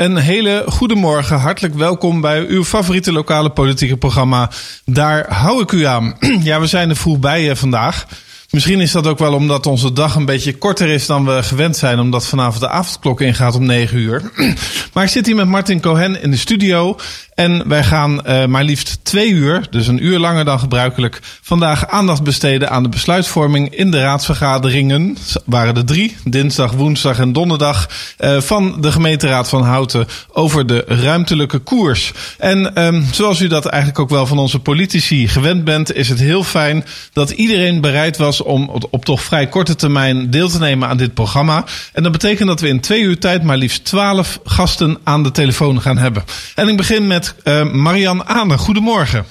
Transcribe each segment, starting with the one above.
Een hele goede morgen. Hartelijk welkom bij uw favoriete lokale politieke programma. Daar hou ik u aan. Ja, we zijn er vroeg bij vandaag. Misschien is dat ook wel omdat onze dag een beetje korter is dan we gewend zijn, omdat vanavond de avondklok ingaat om 9 uur. Maar ik zit hier met Martin Cohen in de studio. En wij gaan uh, maar liefst twee uur, dus een uur langer dan gebruikelijk, vandaag aandacht besteden aan de besluitvorming in de raadsvergaderingen. Waren er drie, dinsdag, woensdag en donderdag, uh, van de gemeenteraad van Houten over de ruimtelijke koers. En um, zoals u dat eigenlijk ook wel van onze politici gewend bent, is het heel fijn dat iedereen bereid was om op toch vrij korte termijn deel te nemen aan dit programma. En dat betekent dat we in twee uur tijd maar liefst twaalf gasten aan de telefoon gaan hebben. En ik begin met uh, Marianne Aane. Goedemorgen.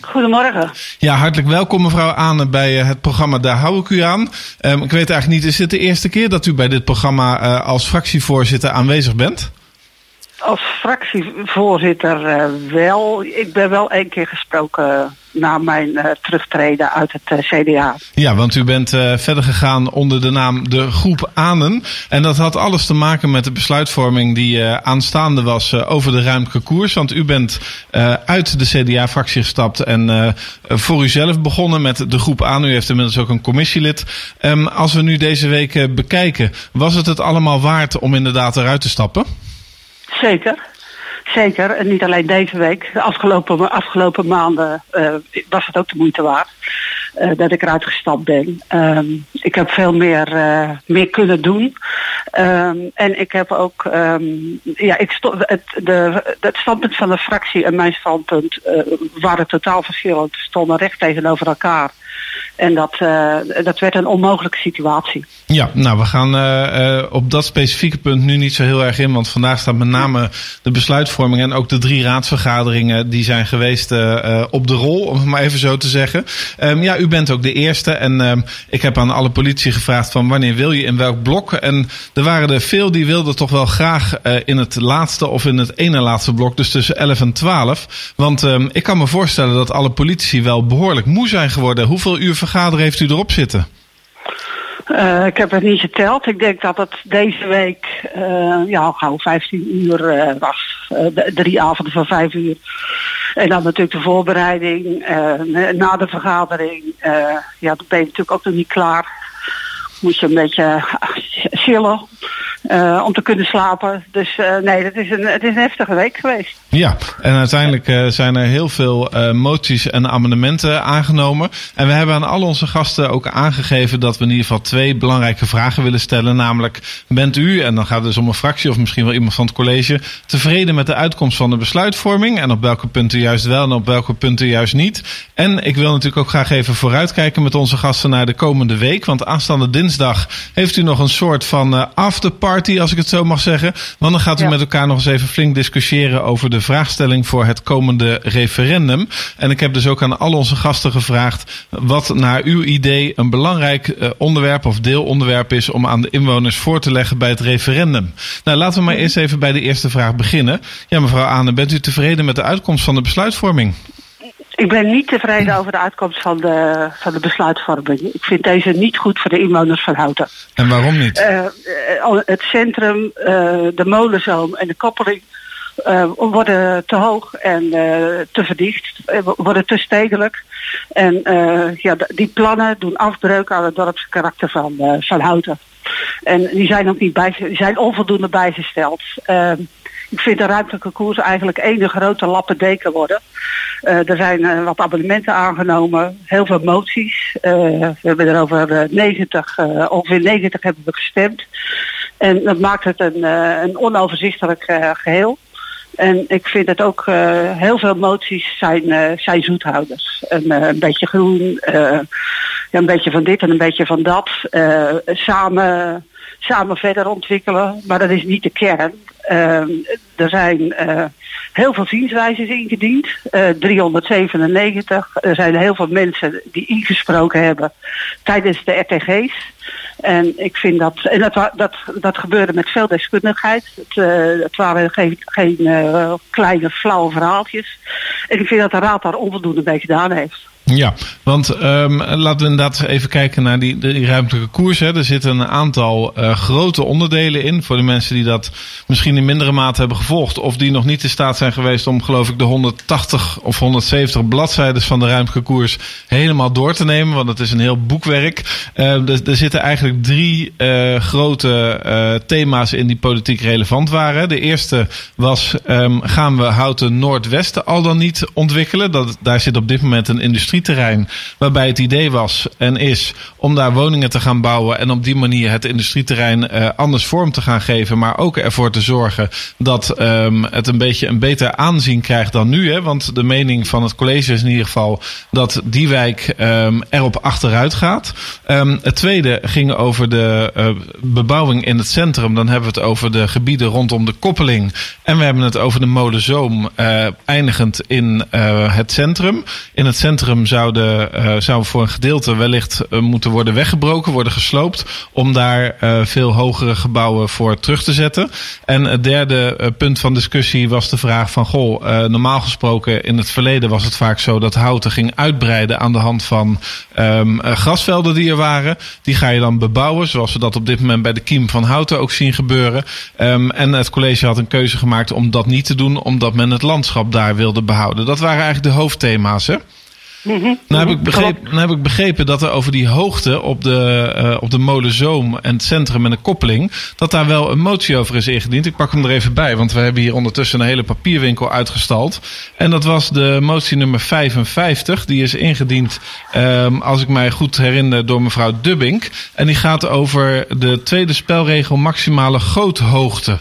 Goedemorgen. Ja, hartelijk welkom mevrouw Aane bij uh, het programma Daar hou ik u aan. Um, ik weet eigenlijk niet, is dit de eerste keer dat u bij dit programma uh, als fractievoorzitter aanwezig bent? Als fractievoorzitter uh, wel. Ik ben wel één keer gesproken na mijn uh, terugtreden uit het uh, CDA. Ja, want u bent uh, verder gegaan onder de naam de Groep Anen. En dat had alles te maken met de besluitvorming die aanstaande was over de ruimte koers. Want u bent uit de CDA-fractie gestapt en voor uzelf begonnen met de Groep Anen. U heeft inmiddels ook een commissielid. Um, als we nu deze week bekijken, was het het allemaal waard om inderdaad eruit te stappen? Zeker. Zeker, en niet alleen deze week. De afgelopen, afgelopen maanden uh, was het ook de moeite waard uh, dat ik eruit gestapt ben. Um, ik heb veel meer, uh, meer kunnen doen. Um, en ik heb ook, um, ja, ik stond, het, de, het standpunt van de fractie en mijn standpunt waren totaal verschillend, stonden recht tegenover elkaar. En dat, uh, dat werd een onmogelijke situatie. Ja, nou, we gaan uh, uh, op dat specifieke punt nu niet zo heel erg in. Want vandaag staat met name de besluitvorming en ook de drie raadsvergaderingen die zijn geweest op de rol, om het maar even zo te zeggen. Um, ja, u bent ook de eerste. En um, ik heb aan alle politie gevraagd van wanneer wil je in welk blok. En er waren er veel die wilden toch wel graag in het laatste of in het ene laatste blok. Dus tussen 11 en 12. Want um, ik kan me voorstellen dat alle politici wel behoorlijk moe zijn geworden. Hoeveel uur vergadering heeft u erop zitten? Uh, ik heb het niet geteld. Ik denk dat het deze week uh, ja, gauw 15 uur uh, was. drie avonden van vijf uur. En dan natuurlijk de voorbereiding. na de vergadering. ja, dan ben je natuurlijk ook nog niet klaar. Moest je een beetje chillen. Uh, om te kunnen slapen. Dus uh, nee, het is, een, het is een heftige week geweest. Ja, en uiteindelijk uh, zijn er heel veel moties en amendementen aangenomen. En we hebben aan al onze gasten ook aangegeven dat we in ieder geval twee belangrijke vragen willen stellen. Namelijk, bent u, en dan gaat het dus om een fractie of misschien wel iemand van het college, tevreden met de uitkomst van de besluitvorming? En op welke punten juist wel en op welke punten juist niet? En ik wil natuurlijk ook graag even vooruitkijken met onze gasten naar de komende week. Want aanstaande dinsdag heeft u nog een soort van afterparty party, als ik het zo mag zeggen. Want dan gaat u ja. met elkaar nog eens even flink discussiëren over de vraagstelling voor het komende referendum. En ik heb dus ook aan al onze gasten gevraagd wat naar uw idee een belangrijk uh, onderwerp of deelonderwerp is om aan de inwoners voor te leggen bij het referendum. Nou, laten we maar eerst even bij de eerste vraag beginnen. Ja, mevrouw Aane, bent u tevreden met de uitkomst van de besluitvorming? Ik ben niet tevreden over de uitkomst van de, van de besluitvorming. Ik vind deze niet goed voor de inwoners van Houten. En waarom niet? Uh, het centrum, uh, de molenzoom en de koppeling uh, worden te hoog en te verdicht, worden te stedelijk. En ja, die plannen doen afbreuk aan het dorpskarakter van, van Houten. En die zijn ook niet bij, die zijn onvoldoende bijgesteld. Ik vind de ruimtelijke koers eigenlijk één grote lappendeken worden. Uh, er zijn uh, wat abonnementen aangenomen, heel veel moties. Uh, we hebben er over 90, ongeveer 90 hebben we gestemd. En dat maakt het een, een onoverzichtelijk geheel. En ik vind het ook heel veel moties zijn, zijn zoethouders. Een, beetje groen, een beetje van dit en een beetje van dat. samen, samen verder ontwikkelen, maar dat is niet de kern. Er zijn heel veel zienswijzes ingediend. 397. Er zijn heel veel mensen die ingesproken hebben tijdens de RTG's. En ik vind dat, en dat, dat, dat gebeurde met veel deskundigheid. Het, uh, het waren geen, geen kleine flauwe verhaaltjes. En ik vind dat de raad daar onvoldoende mee gedaan heeft. Ja, want um, laten we inderdaad even kijken naar die, ruimtelijke koers. Hè. Er zitten een aantal uh, grote onderdelen in. Voor de mensen die dat misschien in mindere mate hebben gevolgd. Of die nog niet in staat zijn geweest om geloof ik de 180 of 170 bladzijden van de ruimtelijke koers helemaal door te nemen. Want het is een heel boekwerk. Uh, er, zitten eigenlijk drie uh, grote thema's in die politiek relevant waren. De eerste was um, gaan we Houten Noordwesten al dan niet ontwikkelen? Dat, daar zit op dit moment een industrie industrieterrein. Waarbij het idee was en is om daar woningen te gaan bouwen. En op die manier het industrieterrein uh, anders vorm te gaan geven. Maar ook ervoor te zorgen dat um, het een beetje een beter aanzien krijgt dan nu. Hè? Want de mening van het college is in ieder geval dat die wijk um, erop achteruit gaat. Um, het tweede ging over de uh, bebouwing in het centrum. Dan hebben we het over de gebieden rondom de koppeling. En we hebben het over de molenzoom uh, eindigend in het centrum. In het centrum zouden, uh, zou voor een gedeelte wellicht uh, moeten worden weggebroken, worden gesloopt. Om daar uh, veel hogere gebouwen voor terug te zetten. En het derde punt van discussie was de vraag van: goh, normaal gesproken in het verleden was het vaak zo dat houten ging uitbreiden aan de hand van um, grasvelden die er waren. Die ga je dan bebouwen, zoals we dat op dit moment bij de kiem van houten ook zien gebeuren. Um, en het college had een keuze gemaakt om dat niet te doen, omdat men het landschap daar wilde behouden. Dat waren eigenlijk de hoofdthema's. Hè? Mm-hmm. Nou, heb ik begrepen, nou heb ik begrepen dat er over die hoogte op de, uh, op de molenzoom en het centrum en de koppeling, dat daar wel een motie over is ingediend. Ik pak hem er even bij, want we hebben hier ondertussen een hele papierwinkel uitgestald. En dat was de motie nummer 55. Die is ingediend, um, als ik mij goed herinner, door mevrouw Dubbink. En die gaat over de tweede spelregel maximale goothoogte.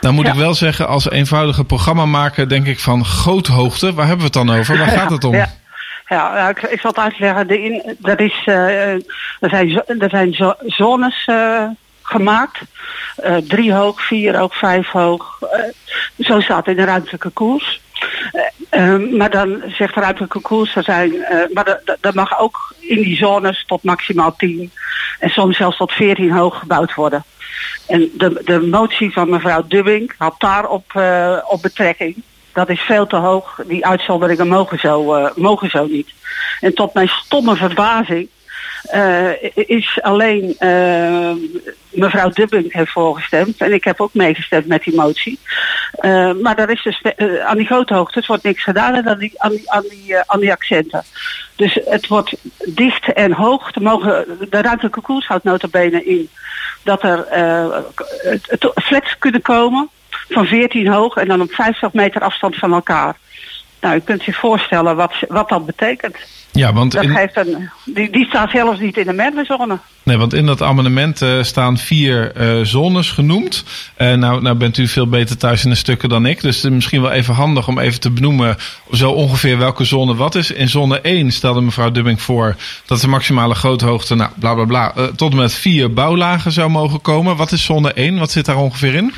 Nou moet ja. ik wel zeggen, als eenvoudige programmamaker denk ik van goothoogte. Waar hebben we het dan over? Waar gaat het om? Ja. Ja, ik, ik zal het uitleggen. De dat is, uh, er zijn, er zijn zo, zones uh, gemaakt. Uh, drie hoog, vier hoog, vijf hoog. zo staat in de ruimtelijke koers. maar dan zegt de ruimtelijke koers, er zijn, maar dat mag ook in die zones tot maximaal 10 en soms zelfs tot 14 hoog gebouwd worden. En de, de motie van mevrouw Dubbing had daarop op betrekking dat is veel te hoog. Die uitzonderingen mogen zo, uh, mogen zo niet. En tot mijn stomme verbazing uh, is alleen uh, mevrouw Dubbing heeft voorgestemd. En ik heb ook meegestemd met die motie. Maar daar is dus aan die grote hoogte wordt niks gedaan aan die, aan die, aan die, accenten. Dus het wordt dicht en hoog. Er mogen, de ruimtelijke koers houdt notabene in dat er flats kunnen komen van 14 hoog en dan op 50 meter afstand van elkaar. Nou, u kunt zich voorstellen wat, wat dat betekent. Ja, want dat in... geeft een, die, die staat zelfs niet in de merwezone. Nee, want in dat amendement uh, staan vier uh, zones genoemd. Uh, nou, nou bent u veel beter thuis in de stukken dan ik. Dus het is misschien wel even handig om even te benoemen zo ongeveer welke zone wat is. In zone 1 stelde mevrouw Dubbing voor dat de maximale groothoogte, nou bla bla bla, tot en met vier bouwlagen zou mogen komen. Wat is zone 1? Wat zit daar ongeveer in?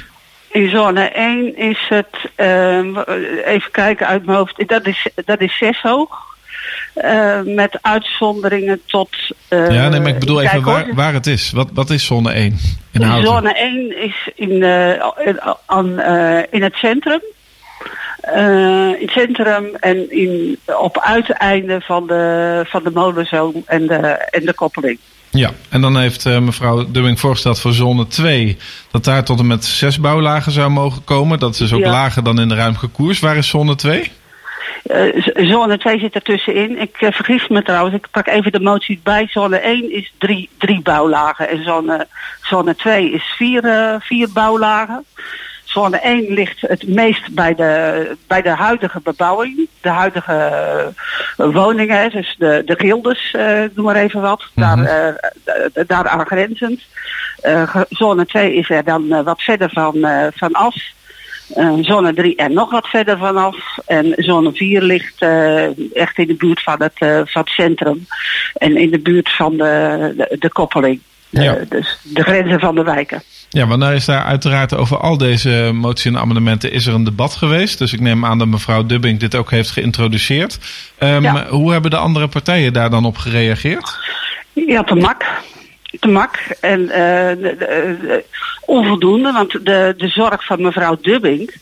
In zone 1 is het, uh, even kijken uit mijn hoofd, dat is, dat is 6 hoog. Uh, met uitzonderingen tot. Uh, ja, nee, maar ik bedoel even waar, waar het is. Wat, wat is zone 1? In Houten? Zone 1 is in, uh, in, aan, in het centrum. in het centrum en in, op uiteinden van de, van de molenzoom en de, en de koppeling. Ja, en dan heeft uh, mevrouw Dubbing voorgesteld voor zone 2 dat daar tot en met zes bouwlagen zou mogen komen. Dat is dus ook ja. lager dan in de ruimte koers. Waar is zone 2? Uh, zone 2 zit er tussenin. Ik uh, vergis me trouwens, ik pak even de motie bij. Zone 1 is drie, drie bouwlagen en zone, zone 2 is vier, vier bouwlagen. Zone 1 ligt het meest bij de, bij de huidige bebouwing. De huidige uh, woningen, dus de, de gildes, uh, noem maar even wat. Mm -hmm. daar, uh, daar aangrenzend. zone 2 is er dan wat verder van, van af. zone 3 er nog wat verder vanaf. En zone 4 ligt echt in de buurt van het, van het centrum. En in de buurt van de, de, de koppeling. Ja. dus de grenzen van de wijken. Ja, want daar is daar uiteraard over al deze moties en amendementen is er een debat geweest. Dus ik neem aan dat mevrouw Dubbing dit ook heeft geïntroduceerd. Um, ja. Hoe hebben de andere partijen daar dan op gereageerd? Ja, de MAK. te mak en uh, onvoldoende. Want de, de zorg van mevrouw Dubbing,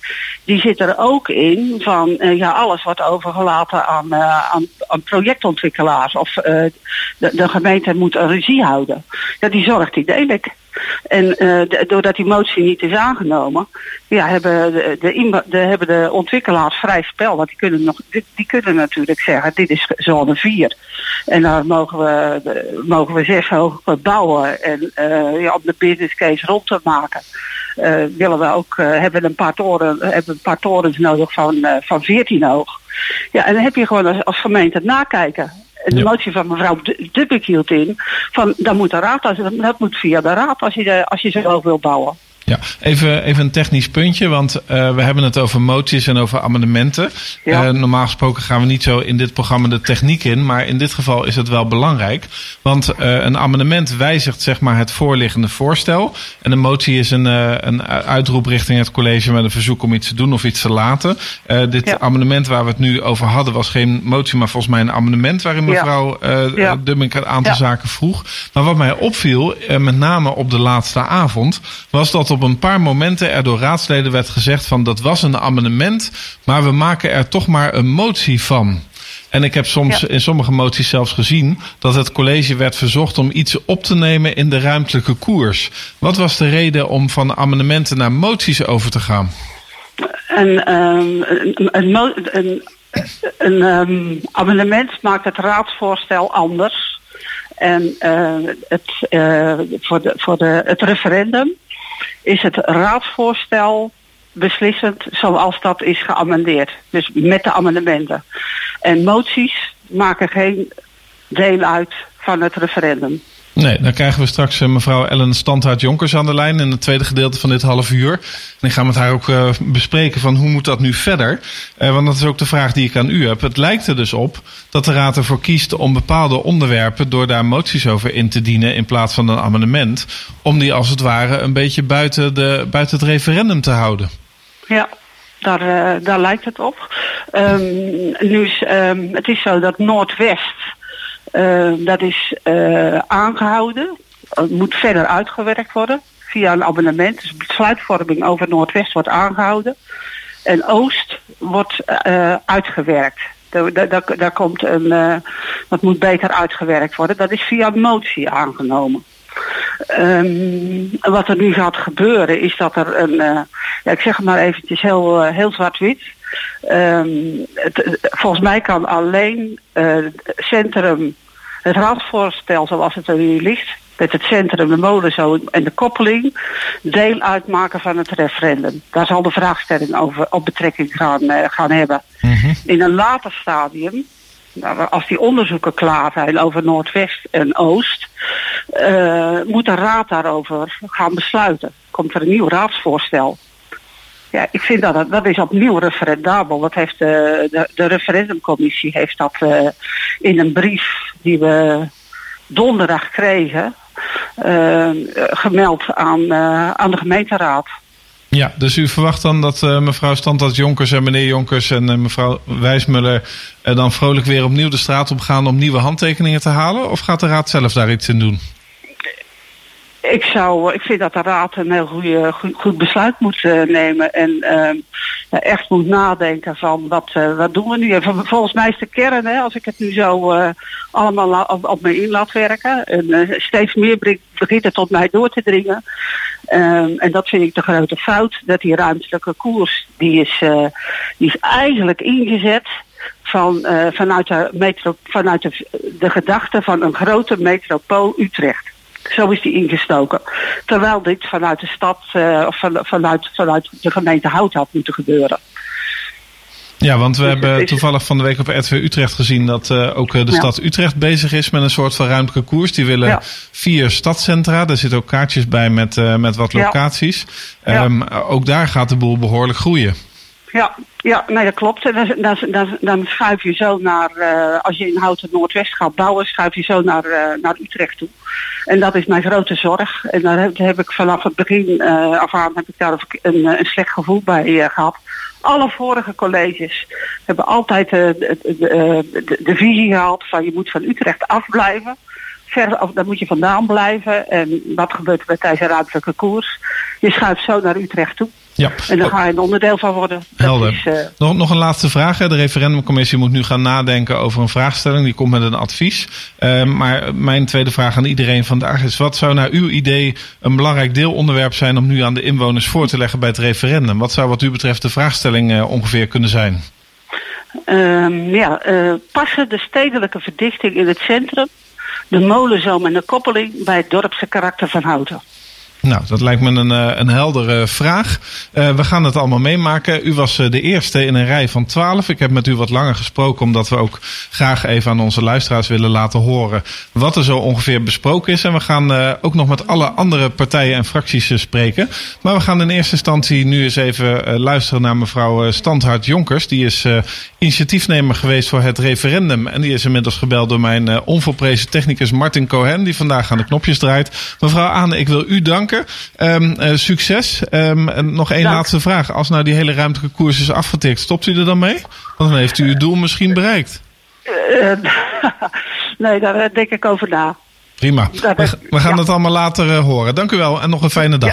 die zit er ook in van ja, alles wordt overgelaten aan, aan, aan, projectontwikkelaars. Of de, de, gemeente moet een regie houden. Ja, die zorg die deel ik. En uh, doordat die motie niet is aangenomen, ja, hebben de, de, hebben de ontwikkelaars vrij spel. Want die kunnen, nog, die, kunnen natuurlijk zeggen, dit is zone 4. En daar mogen we, mogen we zes hoog bouwen en uh, ja, om de business case rond te maken. Uh, willen we ook, hebben een paar toren, hebben een paar torens nodig van, van 14 hoog. Ja, en dan heb je gewoon als, gemeente nakijken de motie van mevrouw Dubbek hield in. Van, dan moet de raad, dat moet via de raad als je, als je zo wil bouwen. Ja, even, even een technisch puntje, want uh, we hebben het over moties en over amendementen. Ja. Uh, normaal gesproken gaan we niet zo in dit programma de techniek in, maar in dit geval is het wel belangrijk. Want uh, een amendement wijzigt zeg maar het voorliggende voorstel. En een motie is een, een uitroep richting het college met een verzoek om iets te doen of iets te laten. dit ja. amendement waar we het nu over hadden was geen motie, maar volgens mij een amendement waarin mevrouw ja. Dummink een aantal zaken vroeg. Maar wat mij opviel, met name op de laatste avond, was dat op een paar momenten er door raadsleden werd gezegd van dat was een amendement, maar we maken er toch maar een motie van. En ik heb soms in sommige moties zelfs gezien dat het college werd verzocht om iets op te nemen in de ruimtelijke koers. Wat was de reden om van amendementen naar moties over te gaan? Een, um, een, een, een um, amendement maakt het raadsvoorstel anders. En uh, het, uh, voor, de, voor de, het referendum is het raadsvoorstel beslissend zoals dat is geamendeerd. Dus met de amendementen. En moties maken geen deel uit van het referendum. Nee, dan krijgen we straks eh, mevrouw Ellen Standaard-Jonkers aan de lijn in het tweede gedeelte van dit half uur. En ik ga met haar ook uh, bespreken van hoe moet dat nu verder. Uh, want dat is ook de vraag die ik aan u heb. Het lijkt er dus op dat de Raad ervoor kiest om bepaalde onderwerpen door daar moties over in te dienen in plaats van een amendement. Om die als het ware een beetje buiten, de, buiten het referendum te houden. Ja, daar, daar lijkt het op. Um, nu is, um, het is zo dat Noordwest dat is uh, aangehouden. Het moet verder uitgewerkt worden via een abonnement. Dus besluitvorming over Noordwest wordt aangehouden. En Oost wordt uh, uitgewerkt. Daar, daar, komt een, dat moet beter uitgewerkt worden. Dat is via motie aangenomen. Um, wat er nu gaat gebeuren is dat er een, ja, ik zeg het maar eventjes heel, heel zwart-wit. Um, volgens mij kan alleen uh, centrum het raadsvoorstel zoals het er nu ligt, met het centrum, de molenzoon en de koppeling, deel uitmaken van het referendum. Daar zal de vraagstelling over op betrekking gaan, uh, gaan hebben. Mm -hmm. In een later stadium, nou, als die onderzoeken klaar zijn over Noordwest en Oost, uh, moet de raad daarover gaan besluiten. Komt er een nieuw raadsvoorstel. Ja, ik vind dat dat is opnieuw referendabel. Dat heeft de, de, de referendumcommissie heeft dat uh, in een brief die we donderdag kregen uh, gemeld aan, aan de gemeenteraad. Ja, dus u verwacht dan dat mevrouw Standaard Jonkers en meneer Jonkers en mevrouw Wijsmuller dan vrolijk weer opnieuw de straat op gaan om nieuwe handtekeningen te halen? Of gaat de raad zelf daar iets in doen? Ik zou, ik vind dat de raad een heel goede, goed, besluit moet uh, nemen en uh, echt moet nadenken van wat, uh, wat doen we nu. En volgens mij is de kern, hè, als ik het nu zo allemaal op, op me in laat werken, en steeds meer begint het tot mij door te dringen. Um, en dat vind ik de grote fout, dat die ruimtelijke koers, die is, die is eigenlijk ingezet van, vanuit, de, metro, vanuit de, de gedachte van een grote metropool Utrecht. Zo is die ingestoken. Terwijl dit vanuit de stad uh, of van, vanuit, vanuit de gemeente Hout had moeten gebeuren. Ja, want we dus hebben toevallig van de week op RTV Utrecht gezien dat uh, ook uh, de ja. stad Utrecht bezig is met een soort van ruimtelijke koers. Die willen ja. vier stadcentra. Daar zitten ook kaartjes bij met, uh, met wat locaties. Ja. Um, ook daar gaat de boel behoorlijk groeien. Ja, ja, nee, dat klopt. Dan, dan, dan, dan schuif je zo naar, uh, als je in Houten Noordwest gaat bouwen, schuif je zo naar, uh, naar Utrecht toe. En dat is mijn grote zorg. En daar heb, ik vanaf het begin uh, af aan heb ik daar een, een slecht gevoel bij gehad. Alle vorige colleges hebben altijd de, de, visie gehad van je moet van Utrecht afblijven ver, daar moet je vandaan blijven. En wat gebeurt er met tijdens ruimtelijke koers? Je schuift zo naar Utrecht toe. Ja. En daar ga je een onderdeel van worden. Helder. Is, uh... nog, nog een laatste vraag. Hè. De referendumcommissie moet nu gaan nadenken over een vraagstelling. Die komt met een advies. Uh, maar mijn tweede vraag aan iedereen vandaag is: wat zou naar uw idee een belangrijk deelonderwerp zijn om nu aan de inwoners voor te leggen bij het referendum? Wat zou wat u betreft de vraagstelling uh, ongeveer kunnen zijn? Uh, ja, passen de stedelijke verdichting in het centrum, de molenzoom en de koppeling bij het dorpse karakter van Houten? Nou, dat lijkt me een, een heldere vraag. Uh, we gaan het allemaal meemaken. U was de eerste in een rij van twaalf. Ik heb met u wat langer gesproken, omdat we ook graag even aan onze luisteraars willen laten horen wat er zo ongeveer besproken is. En we gaan ook nog met alle andere partijen en fracties spreken. Maar we gaan in eerste instantie nu eens even luisteren naar mevrouw Standhart Jonkers. Die is initiatiefnemer geweest voor het referendum. En die is inmiddels gebeld door mijn onvolprezen technicus Martin Cohen, die vandaag aan de knopjes draait. Mevrouw Aane, ik wil u danken. Um, uh, succes. Um, en nog één Dank. laatste vraag. Als nou die hele ruimtelijke koers is afgetikt, stopt u er dan mee? Want dan heeft u uw doel misschien bereikt. Uh, nee, daar denk ik over na. Prima. We, we gaan het allemaal later horen. Dank u wel en nog een fijne dag. Ja.